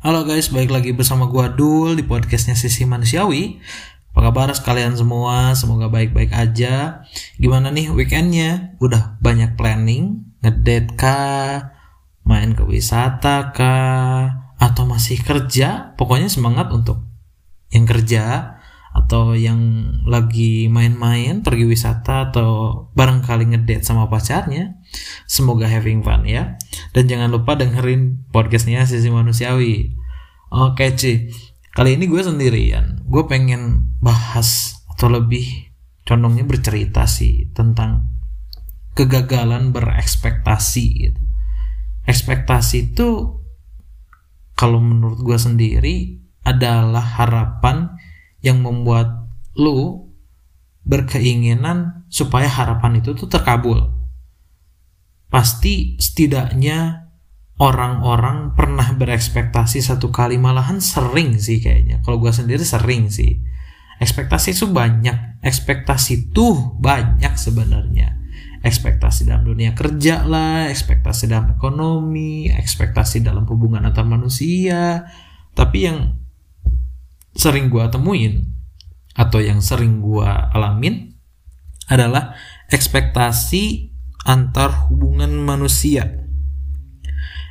Halo guys, balik lagi bersama gua Dul di podcastnya Sisi Manusiawi. Apa kabar kalian semua? Semoga baik-baik aja. Gimana nih weekendnya? Udah banyak planning? Ngedate kah? Main ke wisata kah? Atau masih kerja? Pokoknya semangat untuk yang kerja atau yang lagi main-main pergi wisata atau barangkali ngedate sama pacarnya semoga having fun ya. Dan jangan lupa dengerin podcastnya sisi manusiawi. Oke Ci. Kali ini gue sendirian. Gue pengen bahas atau lebih condongnya bercerita sih tentang kegagalan berekspektasi gitu. Ekspektasi itu kalau menurut gue sendiri adalah harapan yang membuat lu berkeinginan supaya harapan itu tuh terkabul. Pasti setidaknya orang-orang pernah berekspektasi satu kali malahan sering sih kayaknya. Kalau gue sendiri sering sih. Ekspektasi itu banyak, ekspektasi tuh banyak sebenarnya. Ekspektasi dalam dunia kerja lah, ekspektasi dalam ekonomi, ekspektasi dalam hubungan antar manusia. Tapi yang sering gue temuin atau yang sering gue alamin adalah ekspektasi antar hubungan manusia.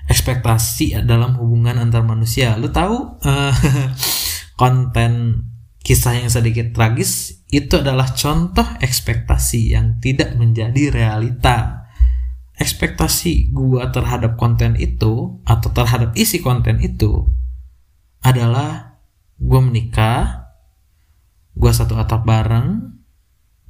Ekspektasi dalam hubungan antar manusia. Lu tahu uh, konten kisah yang sedikit tragis itu adalah contoh ekspektasi yang tidak menjadi realita. Ekspektasi gua terhadap konten itu atau terhadap isi konten itu adalah gue menikah, gue satu atap bareng,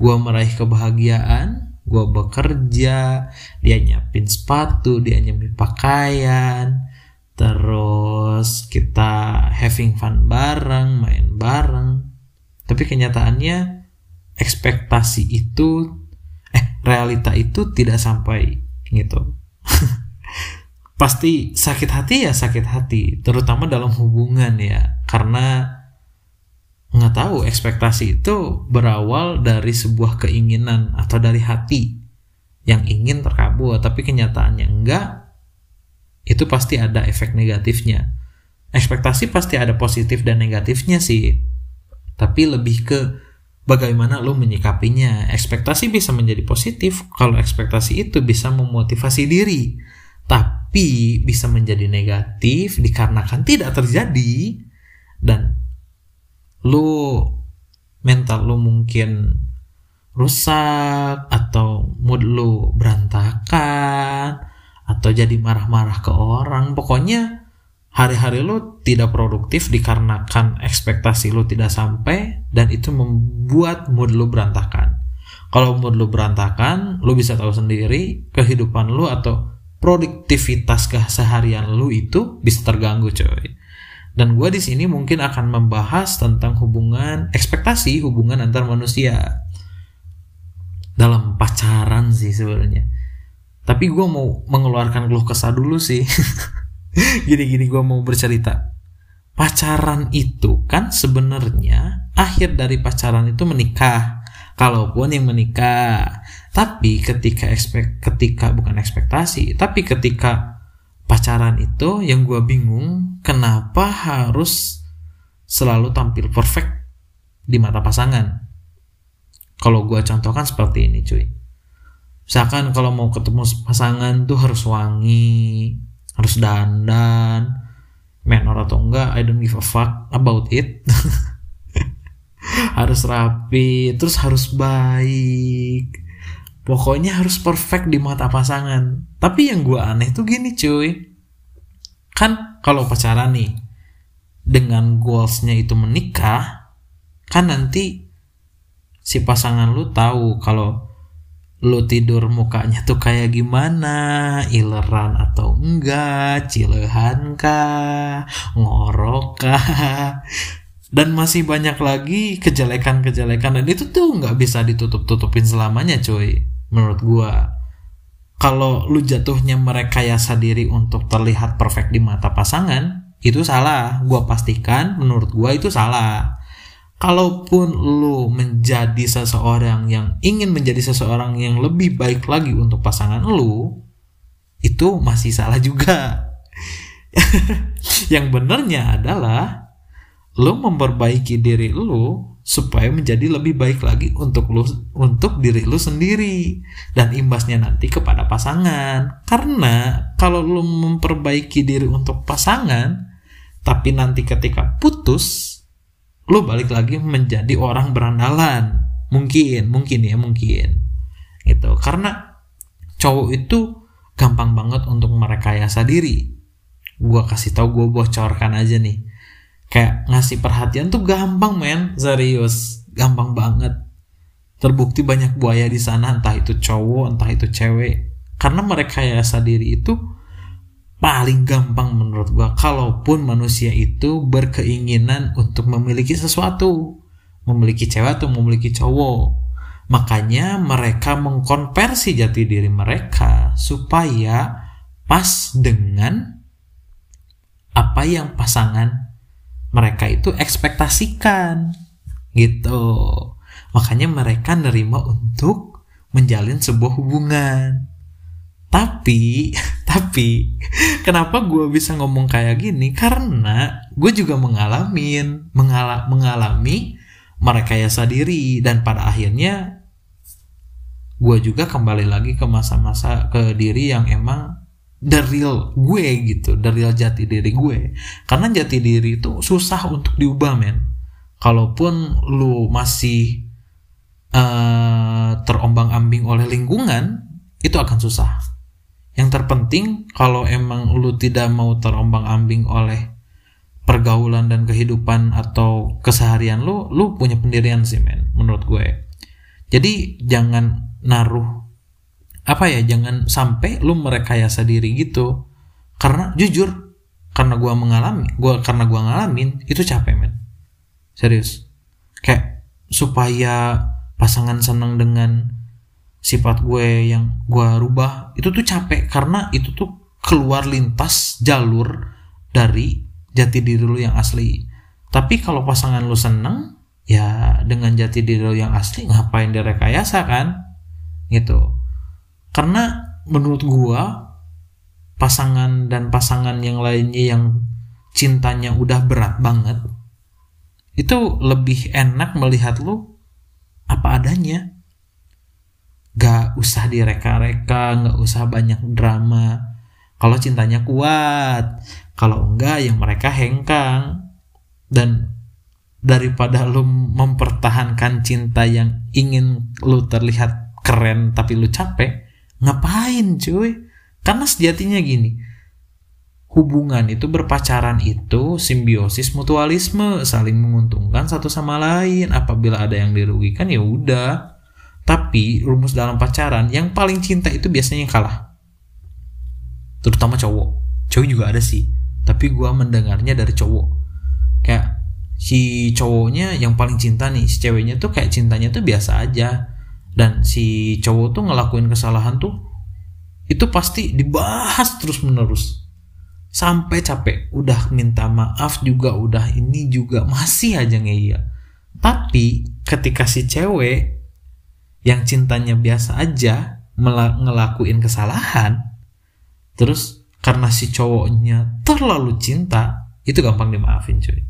gue meraih kebahagiaan, gue bekerja, dia nyiapin sepatu, dia nyiapin pakaian, terus kita having fun bareng, main bareng. Tapi kenyataannya ekspektasi itu, eh realita itu tidak sampai gitu. pasti sakit hati ya sakit hati terutama dalam hubungan ya karena nggak tahu ekspektasi itu berawal dari sebuah keinginan atau dari hati yang ingin terkabul tapi kenyataannya enggak itu pasti ada efek negatifnya. Ekspektasi pasti ada positif dan negatifnya sih tapi lebih ke bagaimana lo menyikapinya. Ekspektasi bisa menjadi positif kalau ekspektasi itu bisa memotivasi diri tapi bisa menjadi negatif dikarenakan tidak terjadi. Dan lu mental lu mungkin rusak atau mood lu berantakan atau jadi marah-marah ke orang pokoknya hari-hari lu tidak produktif dikarenakan ekspektasi lu tidak sampai dan itu membuat mood lu berantakan. Kalau mood lu berantakan lu bisa tahu sendiri kehidupan lu atau produktivitas keseharian lu itu bisa terganggu coy dan gue di sini mungkin akan membahas tentang hubungan ekspektasi hubungan antar manusia. Dalam pacaran sih sebenarnya. Tapi gue mau mengeluarkan keluh kesah dulu sih. Gini-gini gue mau bercerita. Pacaran itu kan sebenarnya akhir dari pacaran itu menikah. Kalaupun yang menikah. Tapi ketika ekspek ketika bukan ekspektasi tapi ketika pacaran itu yang gue bingung kenapa harus selalu tampil perfect di mata pasangan? Kalau gue contohkan seperti ini cuy. Misalkan kalau mau ketemu pasangan tuh harus wangi harus dandan menor atau enggak I don't give a fuck about it. Harus rapi terus harus baik pokoknya harus perfect di mata pasangan. Tapi yang gue aneh tuh gini cuy. Kan kalau pacaran nih dengan goalsnya itu menikah kan nanti si pasangan lu tahu kalau lu tidur mukanya tuh kayak gimana ileran atau enggak cilehan kah ngorok kah. Dan masih banyak lagi kejelekan-kejelekan. Dan itu tuh nggak bisa ditutup-tutupin selamanya cuy menurut gua. Kalau lu jatuhnya merekayasa diri untuk terlihat perfect di mata pasangan itu salah. Gua pastikan menurut gua itu salah. Kalaupun lu menjadi seseorang yang ingin menjadi seseorang yang lebih baik lagi untuk pasangan lu itu masih salah juga. Yang benernya adalah lo memperbaiki diri lo supaya menjadi lebih baik lagi untuk lu untuk diri lu sendiri dan imbasnya nanti kepada pasangan. Karena kalau lu memperbaiki diri untuk pasangan tapi nanti ketika putus lu balik lagi menjadi orang berandalan. Mungkin mungkin ya mungkin. Gitu. Karena cowok itu gampang banget untuk merekayasa diri. Gua kasih tau gue bocorkan aja nih kayak ngasih perhatian tuh gampang men. Serius. Gampang banget. Terbukti banyak buaya di sana entah itu cowok entah itu cewek. Karena mereka ya diri itu paling gampang menurut gua. Kalaupun manusia itu berkeinginan untuk memiliki sesuatu. Memiliki cewek atau memiliki cowok. Makanya mereka mengkonversi jati diri mereka supaya pas dengan apa yang pasangan mereka itu ekspektasikan gitu. Makanya mereka nerima untuk menjalin sebuah hubungan. Tapi tapi kenapa gue bisa ngomong kayak gini? Karena gue juga mengalami mengala, mengalami mereka ya diri dan pada akhirnya gue juga kembali lagi ke masa-masa ke diri yang emang the real gue gitu the real jati diri gue. Karena jati diri itu susah untuk diubah men. Kalaupun lu masih uh, terombang ambing oleh lingkungan itu akan susah. Yang terpenting kalau emang lu tidak mau terombang ambing oleh pergaulan dan kehidupan atau keseharian lu lu punya pendirian sih men menurut gue. Jadi jangan naruh apa ya jangan sampai lu merekayasa diri gitu. Karena jujur karena gua mengalami gua karena gua ngalamin itu capek men. Serius. Kayak supaya pasangan senang dengan sifat gue yang gua rubah itu tuh capek. Karena itu tuh keluar lintas jalur dari jati diri lu yang asli. Tapi kalau pasangan lu seneng ya dengan jati diri lu yang asli ngapain direkayasa kan? Gitu karena menurut gua pasangan dan pasangan yang lainnya yang cintanya udah berat banget itu lebih enak melihat lu apa adanya. Gak usah direka-reka gak usah banyak drama. Kalau cintanya kuat kalau enggak yang mereka hengkang. Dan daripada lu mempertahankan cinta yang ingin lu terlihat keren tapi lu capek Ngapain cuy? Karena sejatinya gini, hubungan itu berpacaran itu simbiosis mutualisme, saling menguntungkan satu sama lain. Apabila ada yang dirugikan ya udah. Tapi rumus dalam pacaran yang paling cinta itu biasanya yang kalah. Terutama cowok. Cowok juga ada sih. Tapi gue mendengarnya dari cowok. Kayak si cowoknya yang paling cinta nih, si ceweknya tuh kayak cintanya tuh biasa aja dan si cowok tuh ngelakuin kesalahan tuh itu pasti dibahas terus menerus sampai capek udah minta maaf juga udah ini juga masih aja ngeyel. Tapi ketika si cewek yang cintanya biasa aja ngelakuin kesalahan terus karena si cowoknya terlalu cinta itu gampang dimaafin cuy.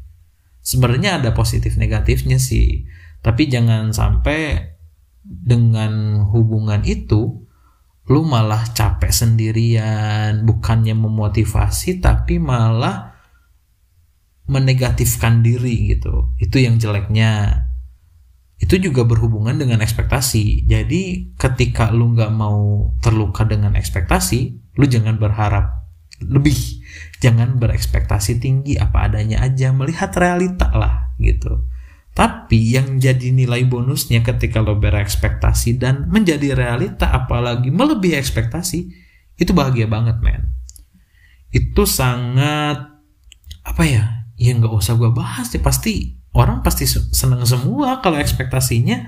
Sebenarnya ada positif negatifnya sih tapi jangan sampai dengan hubungan itu lu malah capek sendirian. Bukannya memotivasi tapi malah menegatifkan diri gitu. Itu yang jeleknya. Itu juga berhubungan dengan ekspektasi. Jadi ketika lu nggak mau terluka dengan ekspektasi lu jangan berharap lebih. Jangan berekspektasi tinggi apa adanya aja. Melihat realita lah gitu tapi yang jadi nilai bonusnya ketika lo berekspektasi dan menjadi realita apalagi melebihi ekspektasi itu bahagia banget men. Itu sangat apa ya? Ya nggak usah gue bahas ya pasti orang pasti seneng semua kalau ekspektasinya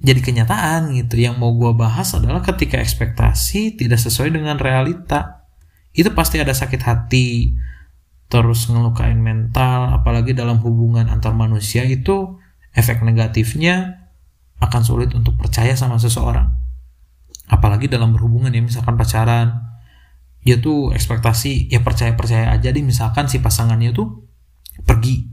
jadi kenyataan gitu. Yang mau gue bahas adalah ketika ekspektasi tidak sesuai dengan realita. Itu pasti ada sakit hati, terus ngelukain mental apalagi dalam hubungan antar manusia itu efek negatifnya akan sulit untuk percaya sama seseorang. Apalagi dalam berhubungan ya misalkan pacaran dia tuh ekspektasi ya percaya percaya aja deh misalkan si pasangannya tuh pergi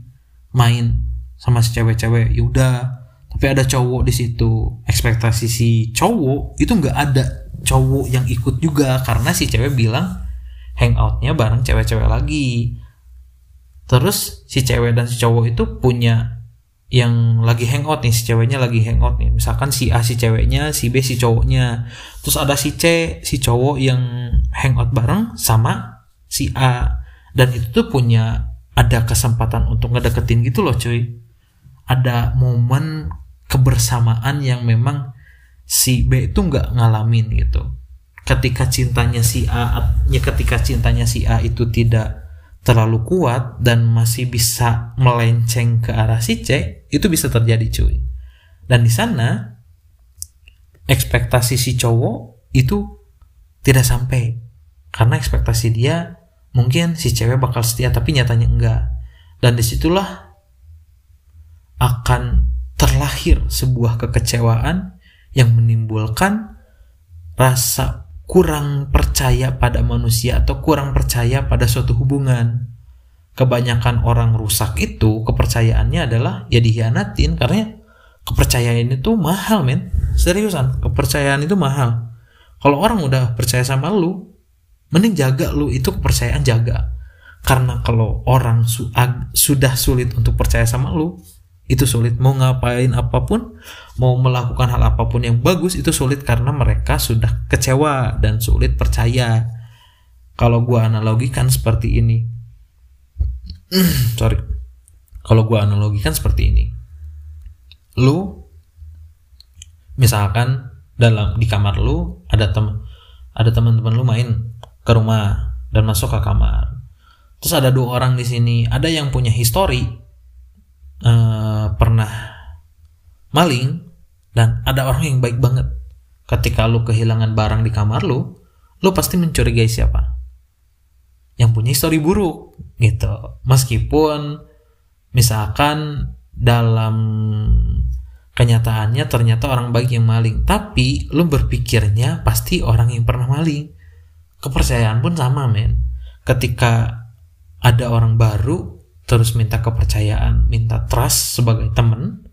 main sama si cewek-cewek yaudah tapi ada cowok di situ ekspektasi si cowok itu nggak ada cowok yang ikut juga karena si cewek bilang hangoutnya bareng cewek-cewek lagi terus si cewek dan si cowok itu punya yang lagi hangout nih si ceweknya lagi hangout nih. Misalkan si A si ceweknya si B si cowoknya. Terus ada si C si cowok yang hangout bareng sama si A. Dan itu tuh punya ada kesempatan untuk ngedeketin gitu loh cuy. Ada momen kebersamaan yang memang si B itu nggak ngalamin gitu. Ketika cintanya si A ya ketika cintanya si A itu tidak terlalu kuat dan masih bisa melenceng ke arah si C, itu bisa terjadi cuy. Dan di sana ekspektasi si cowok itu tidak sampai karena ekspektasi dia mungkin si cewek bakal setia tapi nyatanya enggak. Dan di situlah akan terlahir sebuah kekecewaan yang menimbulkan rasa kurang percaya pada manusia atau kurang percaya pada suatu hubungan. Kebanyakan orang rusak itu kepercayaannya adalah ya dihianatin karena kepercayaan itu mahal men. Seriusan, kepercayaan itu mahal. Kalau orang udah percaya sama lu, mending jaga lu itu kepercayaan jaga. Karena kalau orang su sudah sulit untuk percaya sama lu, itu sulit. Mau ngapain apa pun mau melakukan hal apa pun yang bagus itu sulit karena mereka sudah kecewa dan sulit percaya. Kalau gua analogikan seperti ini. Sorry. Kalau gua analogikan seperti ini. Lu misalkan dalam di kamar lu ada teman ada teman-teman lu main ke rumah dan masuk ke kamar. Terus ada dua orang di sini. Ada yang punya histori uh, pernah maling dan ada orang yang baik banget. Ketika lu kehilangan barang di kamar lu lu pasti mencurigai siapa? Yang punya histori buruk gitu. Meskipun misalkan dalam kenyataannya ternyata orang baik yang maling tapi lu berpikirnya pasti orang yang pernah maling. Kepercayaan pun sama men. Ketika ada orang baru terus minta kepercayaan, minta trust sebagai temen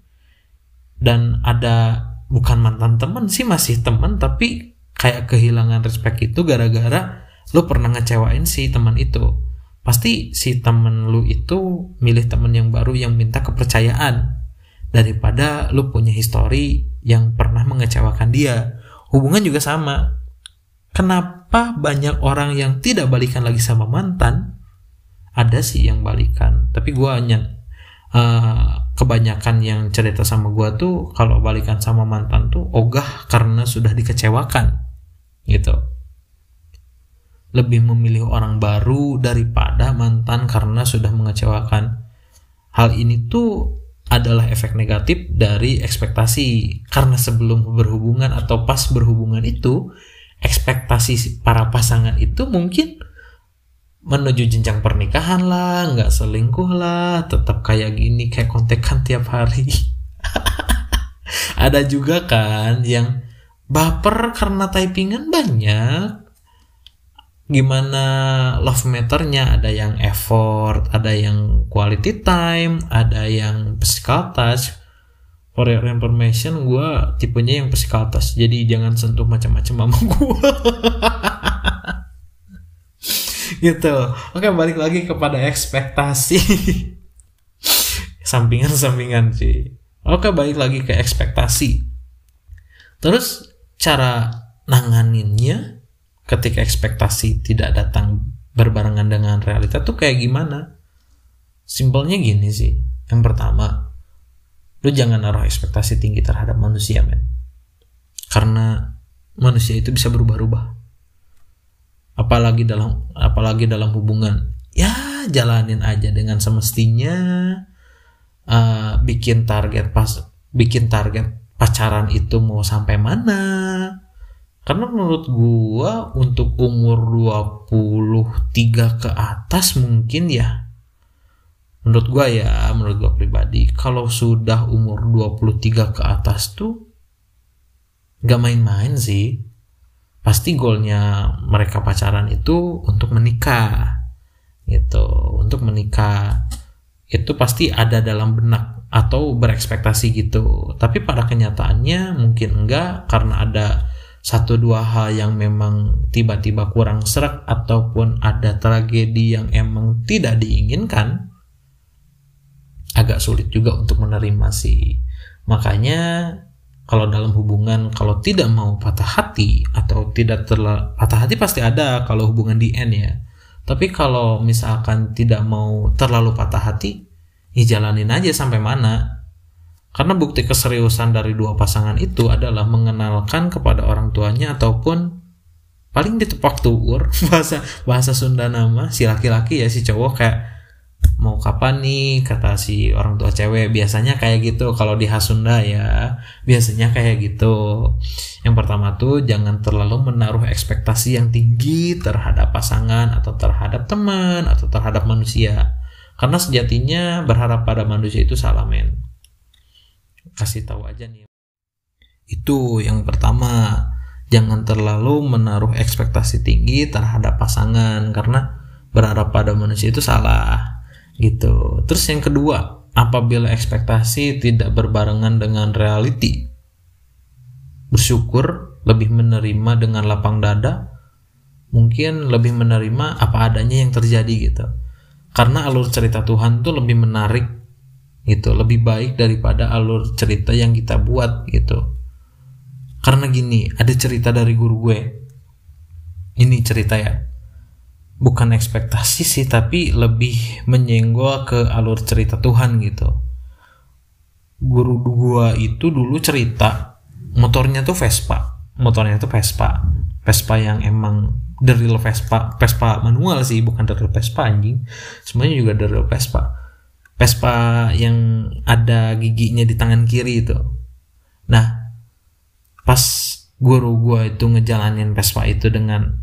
dan ada bukan mantan temen sih masih temen tapi kayak kehilangan respect itu gara-gara lu pernah ngecewain si teman itu. Pasti si temen lu itu milih temen yang baru yang minta kepercayaan daripada lu punya histori yang pernah mengecewakan dia. Hubungan juga sama. Kenapa banyak orang yang tidak balikan lagi sama mantan ada sih yang balikan tapi gue hanya uh, kebanyakan yang cerita sama gue tuh kalau balikan sama mantan tuh ogah karena sudah dikecewakan gitu. Lebih memilih orang baru daripada mantan karena sudah mengecewakan. Hal ini tuh adalah efek negatif dari ekspektasi karena sebelum berhubungan atau pas berhubungan itu ekspektasi para pasangan itu mungkin menuju jenjang pernikahan lah, nggak selingkuh lah, tetap kayak gini, kayak kontekan tiap hari. Ada juga kan yang baper karena typingan banyak. Gimana love meternya? Ada yang effort, ada yang quality time, ada yang physical touch. For your information, gue tipenya yang physical touch. Jadi jangan sentuh macam-macam sama gue. Gitu. Oke balik lagi kepada ekspektasi. Sampingan-sampingan sih. Oke balik lagi ke ekspektasi. Terus cara nanganinnya ketika ekspektasi tidak datang berbarengan dengan realita tuh kayak gimana? Simpelnya gini sih. Yang pertama lu jangan naruh ekspektasi tinggi terhadap manusia men. Karena manusia itu bisa berubah-ubah apalagi dalam apalagi dalam hubungan. Ya jalanin aja dengan semestinya. Uh, bikin target pas bikin target pacaran itu mau sampai mana. Karena menurut gua untuk umur 23 ke atas mungkin ya. Menurut gua ya menurut gua pribadi kalau sudah umur 23 ke atas tuh gak main-main sih pasti goalnya mereka pacaran itu untuk menikah gitu. Untuk menikah itu pasti ada dalam benak atau berekspektasi gitu. Tapi pada kenyataannya mungkin enggak karena ada satu dua hal yang memang tiba-tiba kurang serak ataupun ada tragedi yang emang tidak diinginkan agak sulit juga untuk menerima sih. Makanya kalau dalam hubungan kalau tidak mau patah hati atau tidak terlalu patah hati pasti ada kalau hubungan di end ya. Tapi kalau misalkan tidak mau terlalu patah hati ya jalanin aja sampai mana. Karena bukti keseriusan dari dua pasangan itu adalah mengenalkan kepada orang tuanya ataupun paling ditepak tuur bahasa bahasa Sunda nama si laki-laki ya si cowok kayak kapan nih? Kata si orang tua cewek. Biasanya kayak gitu. Kalau di Hasunda ya biasanya kayak gitu. Yang pertama tuh jangan terlalu menaruh ekspektasi yang tinggi terhadap pasangan atau terhadap teman atau terhadap manusia. Karena sejatinya berharap pada manusia itu salah men. Kasih tahu aja nih. Itu yang pertama. Jangan terlalu menaruh ekspektasi tinggi terhadap pasangan. Karena berharap pada manusia itu salah gitu. Terus yang kedua, apabila ekspektasi tidak berbarengan dengan reality, bersyukur, lebih menerima dengan lapang dada, mungkin lebih menerima apa adanya yang terjadi gitu. Karena alur cerita Tuhan tuh lebih menarik gitu, lebih baik daripada alur cerita yang kita buat gitu. Karena gini, ada cerita dari guru gue. Ini cerita ya bukan ekspektasi sih tapi lebih menyenggol ke alur cerita Tuhan gitu. Guru gua itu dulu cerita motornya tuh Vespa. Motornya tuh Vespa. Vespa yang emang the Vespa Vespa manual sih bukan the Vespa anjing. Semuanya juga the Vespa. Vespa yang ada giginya di tangan kiri itu. Nah pas guru gua itu ngejalanin Vespa itu dengan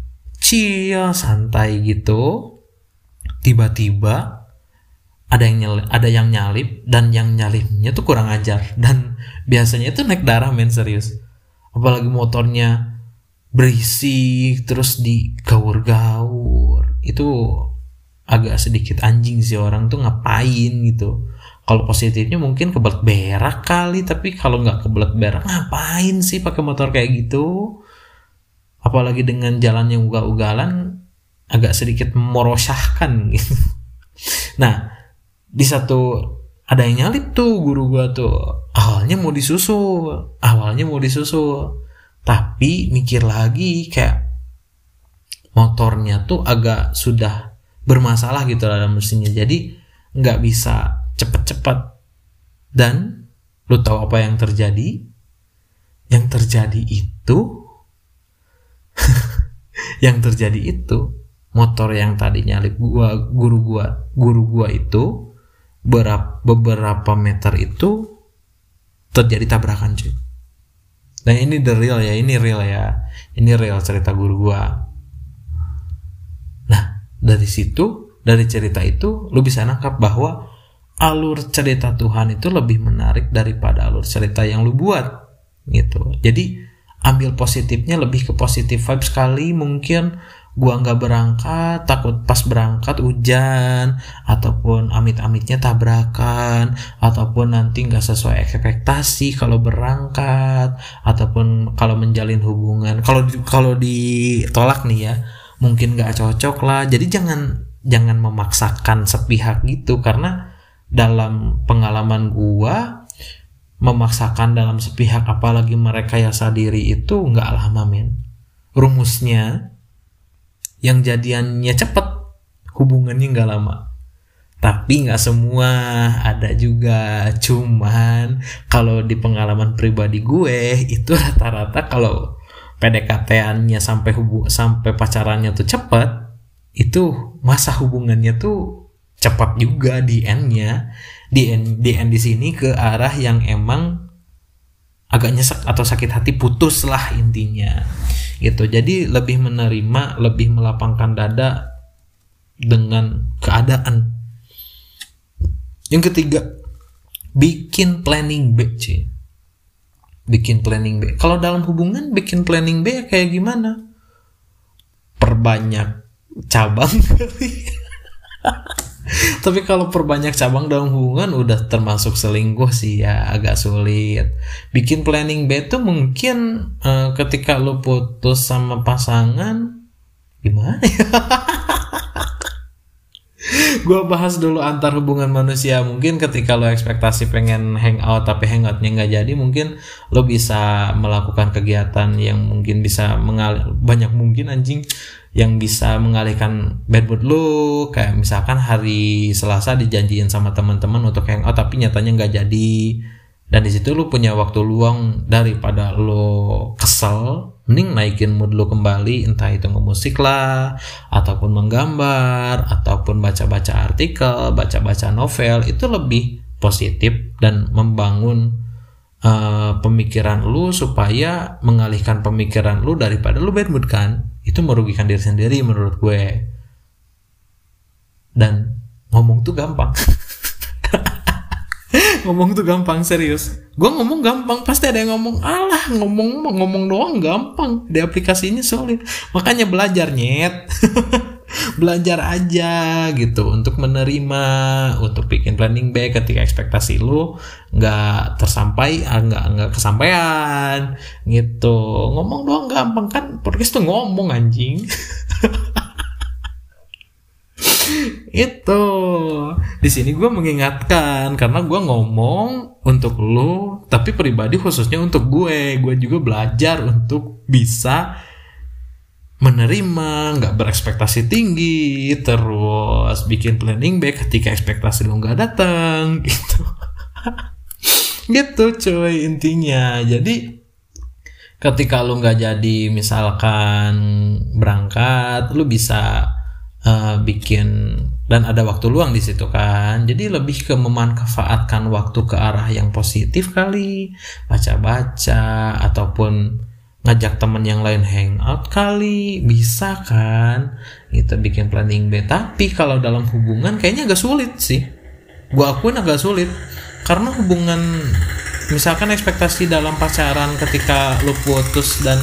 chill santai gitu tiba-tiba ada yang nyalip, ada yang nyalip dan yang nyalipnya tuh kurang ajar dan biasanya itu naik darah men serius. Apalagi motornya berisik terus digaur-gaur. Itu agak sedikit anjing sih orang tuh ngapain gitu. Kalau positifnya mungkin kebelet berak kali tapi kalau nggak kebelet berak ngapain sih pakai motor kayak gitu apalagi dengan jalan yang ugal-ugalan agak sedikit merosahkan gitu. Nah, di satu ada yang nyalip tuh guru gua tuh. Awalnya mau disusul, awalnya mau disusul. Tapi mikir lagi kayak motornya tuh agak sudah bermasalah gitu dalam mesinnya. Jadi nggak bisa cepet-cepet. Dan lu tahu apa yang terjadi? Yang terjadi itu yang terjadi itu motor yang tadi nyalip gua guru gua guru gua itu berapa beberapa meter itu terjadi tabrakan cuy. Dan ini the real ya ini real ya. Ini real cerita guru gua. Nah dari situ dari cerita itu lu bisa nangkap bahwa alur cerita Tuhan itu lebih menarik daripada alur cerita yang lu buat gitu. Jadi ambil positifnya lebih ke positif vibe sekali. Mungkin gua nggak berangkat takut pas berangkat hujan ataupun amit-amitnya tabrakan ataupun nanti nggak sesuai ekspektasi kalau berangkat ataupun kalau menjalin hubungan. Kalau kalau ditolak nih ya mungkin nggak cocok lah. Jadi jangan jangan memaksakan sepihak gitu. Karena dalam pengalaman gua memaksakan dalam sepihak apalagi mereka yang sadiri itu nggak lama men rumusnya yang jadiannya cepet hubungannya nggak lama. Tapi nggak semua ada juga. Cuman kalau di pengalaman pribadi gue itu rata-rata kalau PDKT-annya sampai hubung sampai pacarannya tuh cepet itu masa hubungannya tuh cepat juga di endnya di di end di sini ke arah yang emang agak nyesek atau sakit hati putus lah intinya. Gitu. Jadi lebih menerima lebih melapangkan dada dengan keadaan. Yang ketiga bikin planning B sih bikin planning B. Kalau dalam hubungan bikin planning B kayak gimana? Perbanyak cabang tapi kalau perbanyak cabang dalam hubungan udah termasuk selingkuh sih ya agak sulit. Bikin planning B tuh mungkin uh, ketika lo putus sama pasangan gimana ya? Gue bahas dulu antar hubungan manusia. Mungkin ketika lo ekspektasi pengen hangout tapi hangoutnya nggak jadi mungkin lo bisa melakukan kegiatan yang mungkin bisa mengal banyak mungkin anjing yang bisa mengalihkan bad mood lo kayak misalkan hari Selasa dijanjiin sama teman-teman untuk hangout tapi nyatanya nggak jadi. Dan di situ lu punya waktu luang daripada lo kesel mending naikin mood lo kembali entah itu ngemusik lah ataupun menggambar ataupun baca-baca artikel baca-baca novel itu lebih positif dan membangun uh, pemikiran lu supaya mengalihkan pemikiran lu daripada lu bad mood kan? Itu merugikan diri sendiri menurut gue. Dan ngomong tuh gampang. Ngomong tuh gampang serius. Gue ngomong gampang pasti ada yang ngomong alah ngomong ngomong doang gampang. Di aplikasi ini solid. Makanya belajar nyet belajar aja gitu untuk menerima untuk bikin planning back ketika ekspektasi lu nggak tersampai ah, nggak nggak kesampaian gitu. Ngomong doang gampang kan podcast tuh ngomong anjing. Itu. Di sini gue mengingatkan karena gue ngomong untuk lo tapi pribadi khususnya untuk gue. Gue juga belajar untuk bisa menerima nggak berekspektasi tinggi terus bikin planning back ketika ekspektasi lo nggak datang gitu. Gitu cuy intinya. Jadi ketika lu nggak jadi misalkan berangkat lu bisa uh, bikin dan ada waktu luang di situ kan. Jadi lebih ke memanfaatkan waktu ke arah yang positif kali baca-baca ataupun ngajak temen yang lain hangout kali. Bisa kan? Gitu bikin planning B. Tapi kalau dalam hubungan kayaknya agak sulit sih. Gua akuin agak sulit. Karena hubungan misalkan ekspektasi dalam pacaran ketika lu putus dan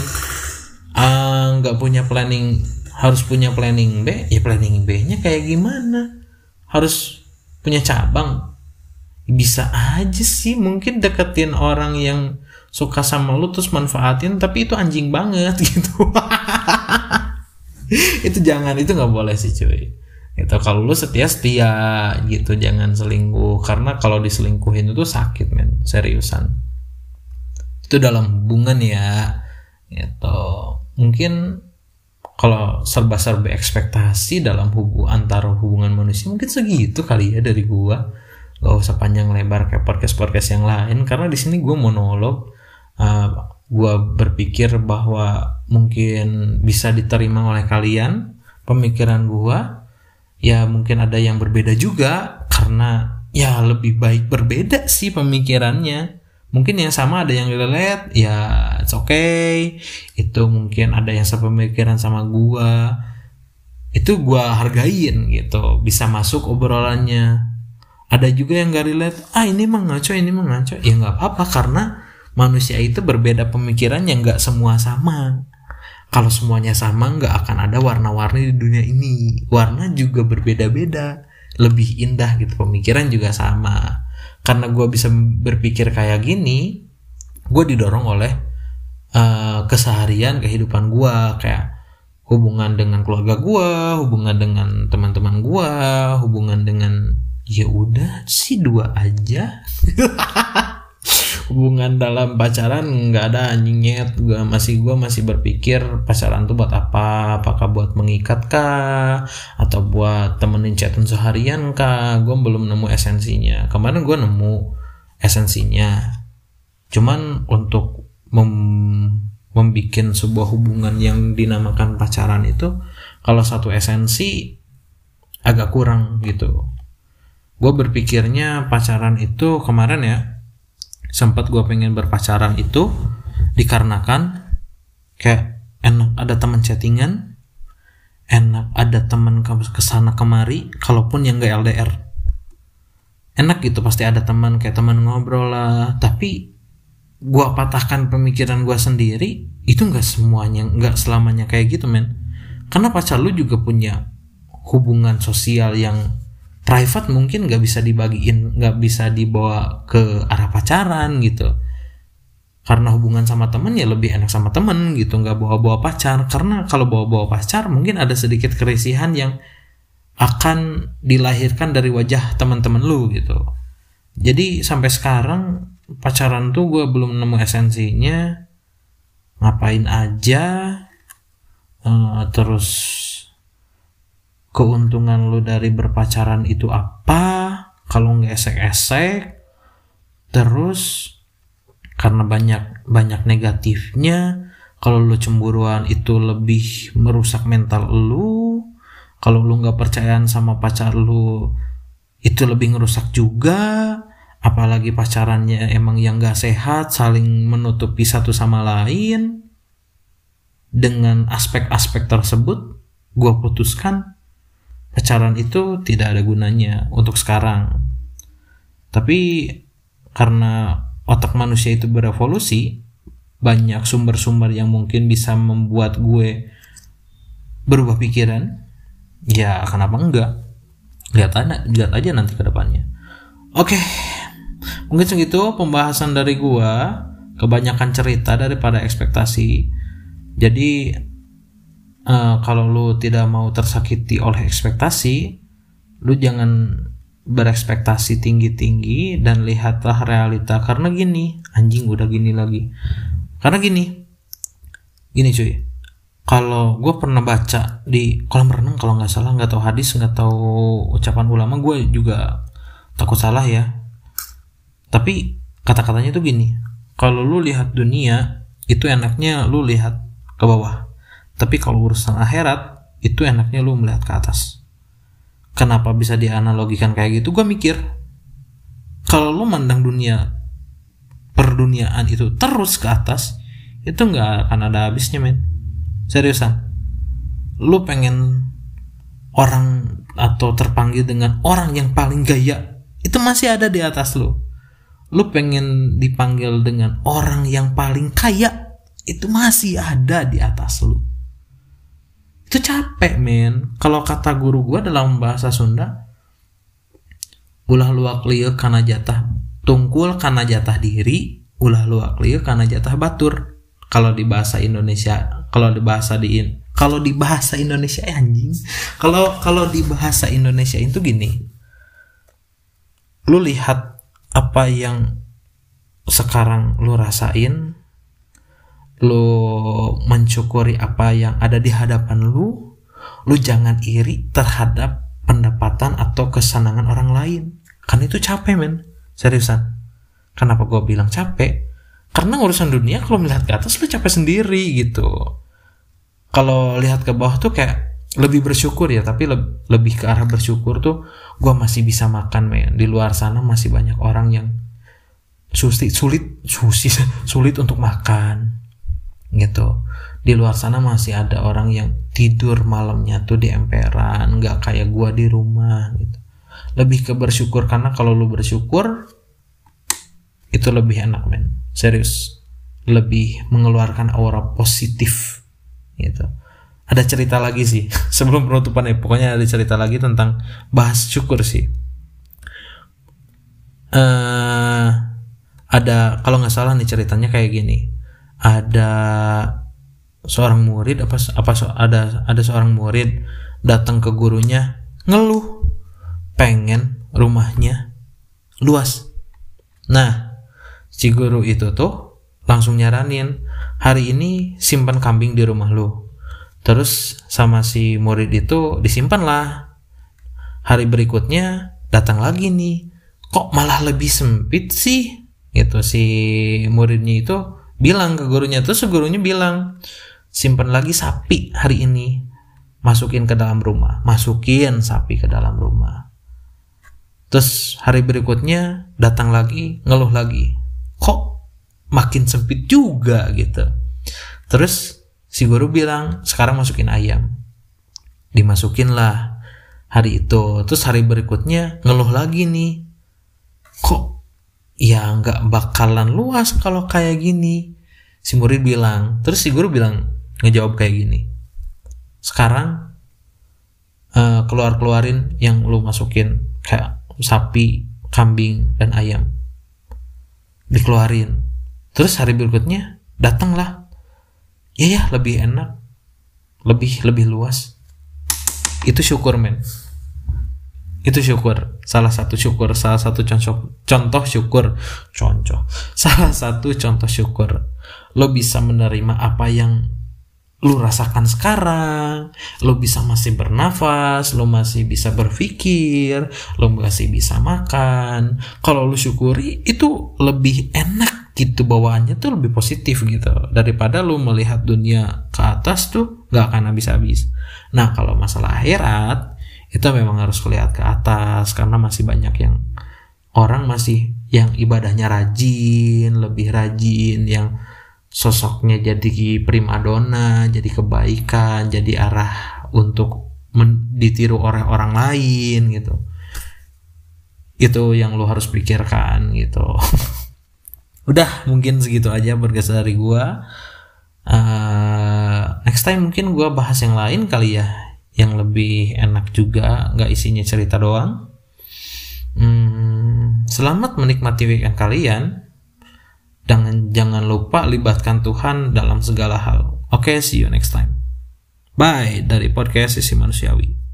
ah, nggak uh, punya planning harus punya planning B ya planning B-nya kayak gimana? Harus punya cabang? Bisa aja sih mungkin deketin orang yang suka sama lu terus manfaatin tapi itu anjing banget gitu. Itu jangan itu nggak boleh sih cuy. Itu kalau lu setia setia gitu. Jangan selingkuh karena kalau diselingkuhin itu sakit men. Seriusan. Itu dalam hubungan ya gitu. Mungkin kalau serba-serba ekspektasi dalam hubung antara hubungan manusia mungkin segitu kali ya dari gua. Gak usah panjang lebar kayak podcast podcast yang lain karena di sini gua monolog uh, gua berpikir bahwa mungkin bisa diterima oleh kalian pemikiran gua. Ya mungkin ada yang berbeda juga karena ya lebih baik berbeda sih pemikirannya. Mungkin yang sama ada yang relate ya it's okay. Itu mungkin ada yang sepemikiran sama gua. Itu gua hargain gitu bisa masuk obrolannya. Ada juga yang gak relate ah ini mah ngaco ini mah ngaco. Ya nggak apa-apa karena manusia itu berbeda pemikiran yang nggak semua sama. Kalau semuanya sama nggak akan ada warna-warni di dunia ini. Warna juga berbeda-beda. Lebih indah gitu pemikiran juga sama. Karena gue bisa berpikir kayak gini gue didorong oleh uh, keseharian kehidupan gue kayak hubungan dengan keluarga gue hubungan dengan teman-teman gue hubungan dengan ya udah sih dua aja hubungan dalam pacaran nggak ada anjingnya gue masih gue masih berpikir pacaran tuh buat apa? Apakah buat mengikat kah? Atau buat temenin chatan seharian kah? Gue belum nemu esensinya. Kemarin gue nemu esensinya. Cuman untuk mem membuat sebuah hubungan yang dinamakan pacaran itu kalau satu esensi agak kurang gitu. Gue berpikirnya pacaran itu kemarin ya sempat gue pengen berpacaran itu dikarenakan kayak enak ada teman chattingan enak ada teman ke sana kemari kalaupun yang gak LDR enak gitu pasti ada teman kayak teman ngobrol lah. Tapi gue patahkan pemikiran gue sendiri itu nggak semuanya nggak selamanya kayak gitu men. Karena pacar lu juga punya hubungan sosial yang private mungkin nggak bisa dibagiin nggak bisa dibawa ke arah pacaran gitu. Karena hubungan sama temen ya lebih enak sama temen gitu nggak bawa-bawa pacar. Karena kalau bawa-bawa pacar mungkin ada sedikit kerisihan yang akan dilahirkan dari wajah teman-teman lu gitu. Jadi sampai sekarang pacaran tuh gue belum nemu esensinya. Ngapain aja uh, terus keuntungan lu dari berpacaran itu apa? Kalau nggak esek-esek terus karena banyak banyak negatifnya kalau lu cemburuan itu lebih merusak mental lu kalau lu nggak percayaan sama pacar lu itu lebih ngerusak juga. Apalagi pacarannya emang yang gak sehat saling menutupi satu sama lain. Dengan aspek-aspek tersebut gue putuskan pacaran itu tidak ada gunanya untuk sekarang. Tapi karena otak manusia itu berevolusi, banyak sumber-sumber yang mungkin bisa membuat gue berubah pikiran. Ya, kenapa enggak? Lihat aja, lihat aja nanti ke depannya. Oke. Mungkin segitu pembahasan dari gue. Kebanyakan cerita daripada ekspektasi. Jadi uh, kalau lu tidak mau tersakiti oleh ekspektasi lu jangan berekspektasi tinggi-tinggi dan lihatlah realita. Karena gini anjing udah gini lagi. Karena gini gini cuy. Kalau gue pernah baca di kolam renang kalau nggak salah nggak tahu hadis nggak tahu ucapan ulama gue juga takut salah ya. Tapi kata-katanya tuh gini kalau lu lihat dunia itu enaknya lu lihat ke bawah tapi kalau urusan akhirat, itu enaknya lu melihat ke atas. Kenapa bisa dianalogikan kayak gitu? Gue mikir, kalau lu mandang dunia perduniaan itu terus ke atas, itu nggak akan ada habisnya, men. Seriusan. Lu pengen orang atau terpanggil dengan orang yang paling gaya, itu masih ada di atas lu. Lu pengen dipanggil dengan orang yang paling kaya, itu masih ada di atas lu itu capek men. Kalau kata guru gue dalam bahasa Sunda ulah luak liuk karena jatah tungkul karena jatah diri ulah luak liuk karena jatah batur. Kalau di bahasa Indonesia kalau di bahasa di kalau di bahasa Indonesia eh, anjing. Kalau kalau di bahasa Indonesia itu gini. Lu lihat apa yang sekarang lu rasain lu mencukuri apa yang ada di hadapan lu, lu jangan iri terhadap pendapatan atau kesenangan orang lain. Kan itu capek men, seriusan. Kenapa gue bilang capek? Karena urusan dunia kalau melihat ke atas lu capek sendiri gitu. Kalau lihat ke bawah tuh kayak lebih bersyukur ya, tapi le lebih ke arah bersyukur tuh gue masih bisa makan men. Di luar sana masih banyak orang yang sulit sulit sulit sulit untuk makan gitu. Di luar sana masih ada orang yang tidur malamnya tuh di emperan nggak kayak gua di rumah gitu. Lebih ke bersyukur karena kalau lu bersyukur itu lebih enak men. Serius. Lebih mengeluarkan aura positif gitu. Ada cerita lagi sih sebelum penutupan ya. Pokoknya ada cerita lagi tentang bahas syukur sih. Uh, ada kalau nggak salah nih ceritanya kayak gini ada seorang murid apa apa ada ada seorang murid datang ke gurunya ngeluh pengen rumahnya luas. Nah, si guru itu tuh langsung nyaranin hari ini simpan kambing di rumah lu. Terus sama si murid itu disimpan lah. Hari berikutnya datang lagi nih. Kok malah lebih sempit sih? Gitu si muridnya itu bilang ke gurunya. Terus gurunya bilang simpan lagi sapi hari ini. Masukin ke dalam rumah. Masukin sapi ke dalam rumah. Terus hari berikutnya datang lagi ngeluh lagi. Kok makin sempit juga gitu. Terus si guru bilang sekarang masukin ayam. Dimasukin lah hari itu. Terus hari berikutnya ngeluh lagi nih. Kok ya nggak bakalan luas kalau kayak gini. Si murid bilang terus si guru bilang ngejawab kayak gini. Sekarang uh, keluar keluarin yang lu masukin kayak sapi kambing dan ayam. Dikeluarin. Terus hari berikutnya datanglah. Ya ya lebih enak. Lebih lebih luas. Itu syukur men itu syukur. Salah satu syukur salah satu contoh contoh syukur. Contoh. Salah satu contoh syukur. Lo bisa menerima apa yang lo rasakan sekarang. Lo bisa masih bernafas lo masih bisa berpikir lo masih bisa makan. Kalau lo syukuri itu lebih enak gitu bawaannya tuh lebih positif gitu. Daripada lo melihat dunia ke atas tuh nggak akan habis-habis. Nah kalau masalah akhirat itu memang harus lihat ke atas karena masih banyak yang orang masih yang ibadahnya rajin, lebih rajin, yang sosoknya jadi primadona, jadi kebaikan, jadi arah untuk ditiru oleh orang lain gitu. Itu yang lo harus pikirkan gitu. Udah mungkin segitu aja bergeser dari gua. Uh, next time mungkin gua bahas yang lain kali ya yang lebih enak juga nggak isinya cerita doang. Hmm, selamat menikmati weekend kalian. Dan jangan lupa libatkan Tuhan dalam segala hal. Oke okay, see you next time. Bye dari podcast sisi manusiawi